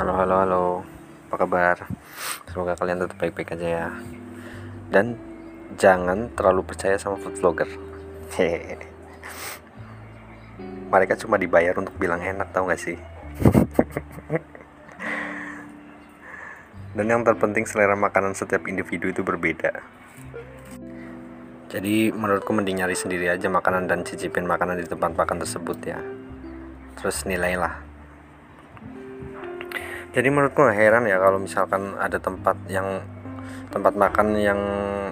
Halo, halo, halo. Apa kabar? Semoga kalian tetap baik-baik aja ya. Dan jangan terlalu percaya sama food vlogger. Hehehe. Mereka cuma dibayar untuk bilang enak, tau gak sih? Dan yang terpenting selera makanan setiap individu itu berbeda. Jadi menurutku mending nyari sendiri aja makanan dan cicipin makanan di tempat makan tersebut ya. Terus nilailah jadi menurutku nggak heran ya kalau misalkan ada tempat yang tempat makan yang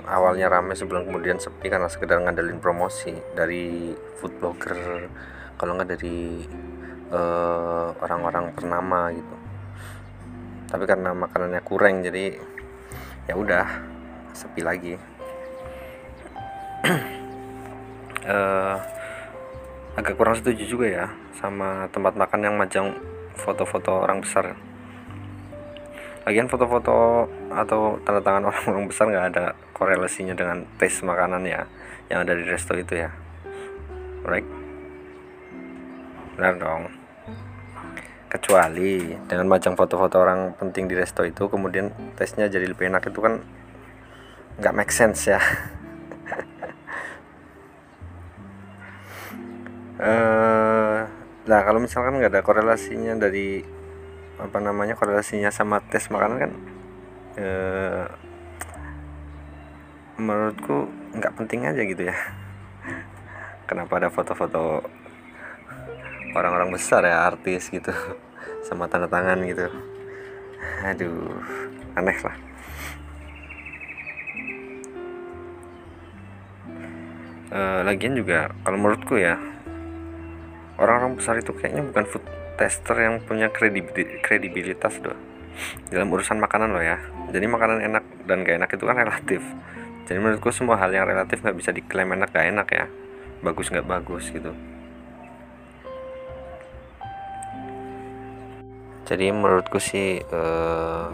awalnya ramai sebelum kemudian sepi karena sekedar ngandelin promosi dari food blogger kalau nggak dari eh, orang-orang ternama gitu. Tapi karena makanannya kurang jadi ya udah sepi lagi. Eh, agak kurang setuju juga ya sama tempat makan yang majang foto-foto orang besar lagian foto-foto atau tanda tangan orang-orang besar nggak ada korelasinya dengan tes makanan ya yang ada di resto itu ya. Right benar dong. Kecuali dengan majang foto-foto orang penting di resto itu kemudian tesnya jadi lebih enak itu kan nggak make sense ya. Eh nah kalau misalkan nggak ada korelasinya dari apa namanya korelasinya sama tes makanan kan eh, menurutku nggak penting aja gitu ya. Kenapa ada foto-foto orang-orang besar ya artis gitu sama tanda tangan gitu. Aduh aneh lah. Eh, lagian juga kalau menurutku ya orang-orang besar itu kayaknya bukan food tester yang punya kredibil- kredibilitas doh dalam urusan makanan loh ya. Jadi makanan enak dan gak enak itu kan relatif. Jadi menurutku semua hal yang relatif nggak bisa diklaim enak gak enak ya. Bagus nggak bagus gitu. Jadi menurutku sih eh,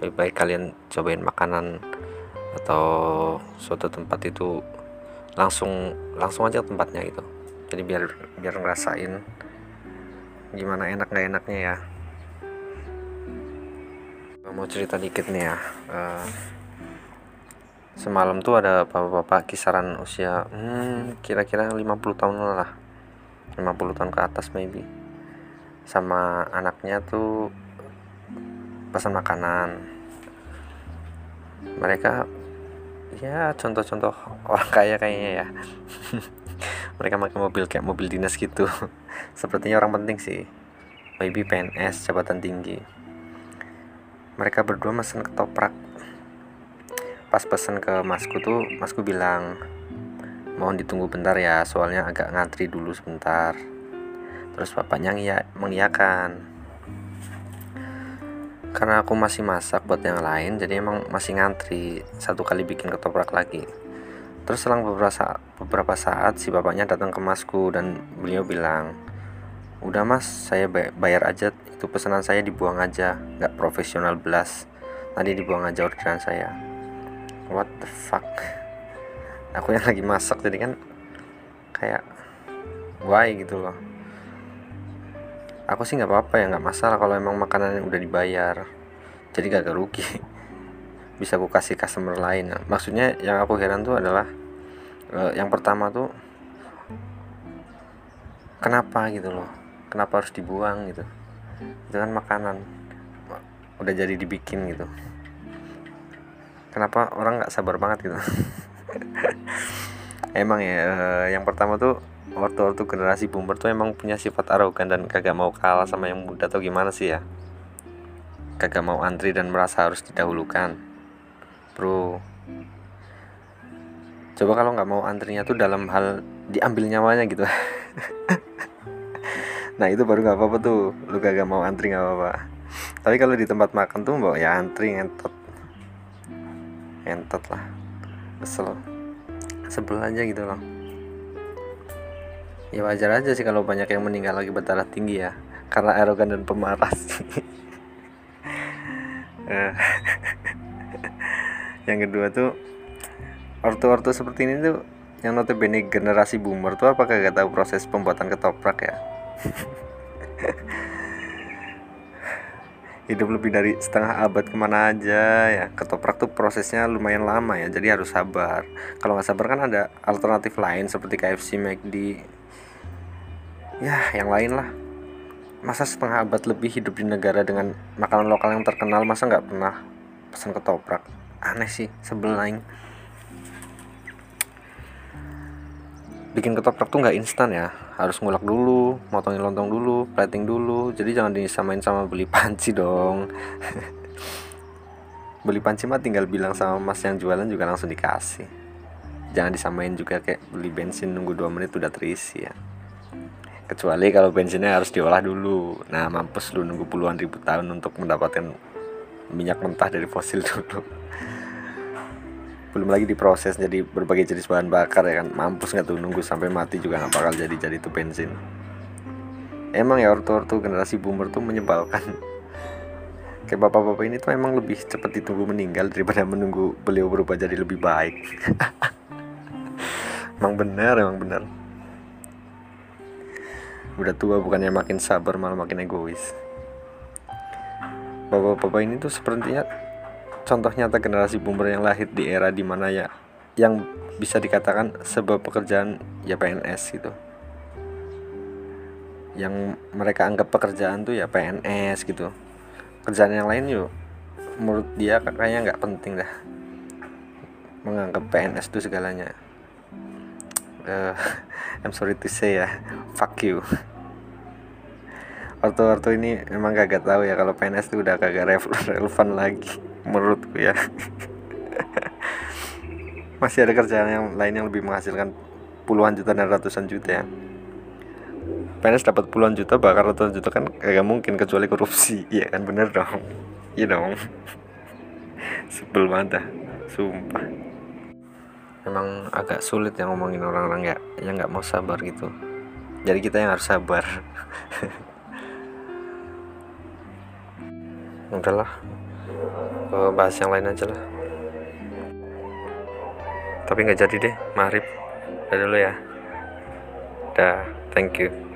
lebih baik kalian cobain makanan atau suatu tempat itu langsung langsung aja tempatnya gitu. Jadi biar biar ngerasain gimana enak nggak enaknya ya. Mau cerita dikit nih ya Eh, semalam tuh ada bapak-bapak kisaran usia hmm, kira-kira 50 tahun lah 50 tahun ke atas maybe. Sama anaknya tuh pesan makanan. Mereka ya contoh-contoh orang kaya kayaknya ya. Mereka pakai mobil kayak mobil dinas gitu sepertinya orang penting sih. Maybe PNS jabatan tinggi. Mereka berdua mesen ketoprak. Pas pesen ke masku tuh masku bilang mohon ditunggu bentar ya soalnya agak ngantri dulu sebentar. Terus bapaknya ngiya, mengiyakan. Karena aku masih masak buat yang lain jadi emang masih ngantri satu kali bikin ketoprak lagi. Terus selang beberapa saat, beberapa saat si bapaknya datang ke masku dan beliau bilang udah mas saya bay- bayar aja. Itu pesanan saya dibuang aja. Nggak profesional belas. Tadi dibuang aja orderan saya. What the fuck? Aku yang lagi masak jadi kan kayak why? gitu loh. Aku sih nggak apa-apa ya nggak masalah kalau emang makanannya udah dibayar. Jadi gak rugi. Bisa aku kasih customer lain. Nah, maksudnya yang aku heran tuh adalah eh, yang pertama tuh kenapa gitu loh kenapa harus dibuang gitu. Itu kan makanan. Udah jadi dibikin gitu. Kenapa orang nggak sabar banget gitu? Emang ya eh, yang pertama tuh waktu-waktu generasi boomer tuh emang punya sifat arogan dan kagak mau kalah sama yang muda atau gimana sih ya? Kagak mau antri dan merasa harus didahulukan. Bro. Coba kalau nggak mau antrinya tuh dalam hal diambil nyawanya gitu nah itu baru nggak apa-apa tuh. Lu kagak mau antri nggak apa-apa. Tapi kalau di tempat makan tuh mbak ya antri ngentot. Ngentot lah. Kesel. Sebel aja gitu loh. Ya wajar aja sih kalau banyak yang meninggal lagi berdarah tinggi ya. Karena arogan dan pemalas. Eh, yang kedua tuh ortu-ortu seperti ini tuh yang notabene generasi boomer tuh apakah gak tahu proses pembuatan ketoprak ya hidup lebih dari setengah abad ke mana aja ya. Ketoprak tuh prosesnya lumayan lama ya. Jadi harus sabar. Kalau nggak sabar kan ada alternatif lain seperti KFC McD ya yang lain lah. Masa setengah abad lebih hidup di negara dengan makanan lokal yang terkenal masa nggak pernah pesan ketoprak? Aneh sih sebel lain bikin ketoprak tuh nggak instan ya. Harus ngulak dulu motongin lontong dulu plating dulu. Jadi jangan disamain sama beli panci dong. Beli panci mah tinggal bilang sama mas yang jualan juga langsung dikasih. Jangan disamain juga kayak beli bensin nunggu 2 menit udah terisi ya. Kecuali kalau bensinnya harus diolah dulu. Nah mampus lu nunggu puluhan ribu tahun untuk mendapatkan minyak mentah dari fosil dulu belum lagi diproses jadi berbagai jenis bahan bakar ya kan. Mampus nggak tuh nunggu sampai mati juga nggak bakal jadi jadi itu bensin. Emang ya ortu-ortu generasi boomer tuh menyebalkan. Kayak bapak-bapak ini tuh emang lebih cepat ditunggu meninggal daripada menunggu beliau berubah jadi lebih baik. Emang benar emang benar udah tua bukannya makin sabar malah makin egois. Bapak-bapak ini tuh sepertinya contoh nyata generasi boomer yang lahir di era di mana ya yang bisa dikatakan sebuah pekerjaan ya PNS gitu. Yang mereka anggap pekerjaan tuh ya PNS gitu. Kerjaan yang lain yuk menurut dia kayaknya nggak penting dah menganggap PNS itu segalanya. Uh, I'm sorry to say ya fuck you. Waktu-waktu ini memang kagak tahu ya kalau PNS itu udah kagak relevan lagi menurutku ya. Masih ada kerjaan yang lain yang lebih menghasilkan puluhan juta dan ratusan juta ya. PNS dapat puluhan juta bahkan ratusan juta kan kagak mungkin kecuali korupsi. Iya kan bener dong. Iya dong. Sebel banget dah. Sumpah. Emang agak sulit ya ngomongin orang-orang ya yang nggak mau sabar gitu. Jadi kita yang harus sabar. Udahlah uh, bahas yang lain aja lah. Tapi nggak jadi deh marip udah dulu ya. Dah thank you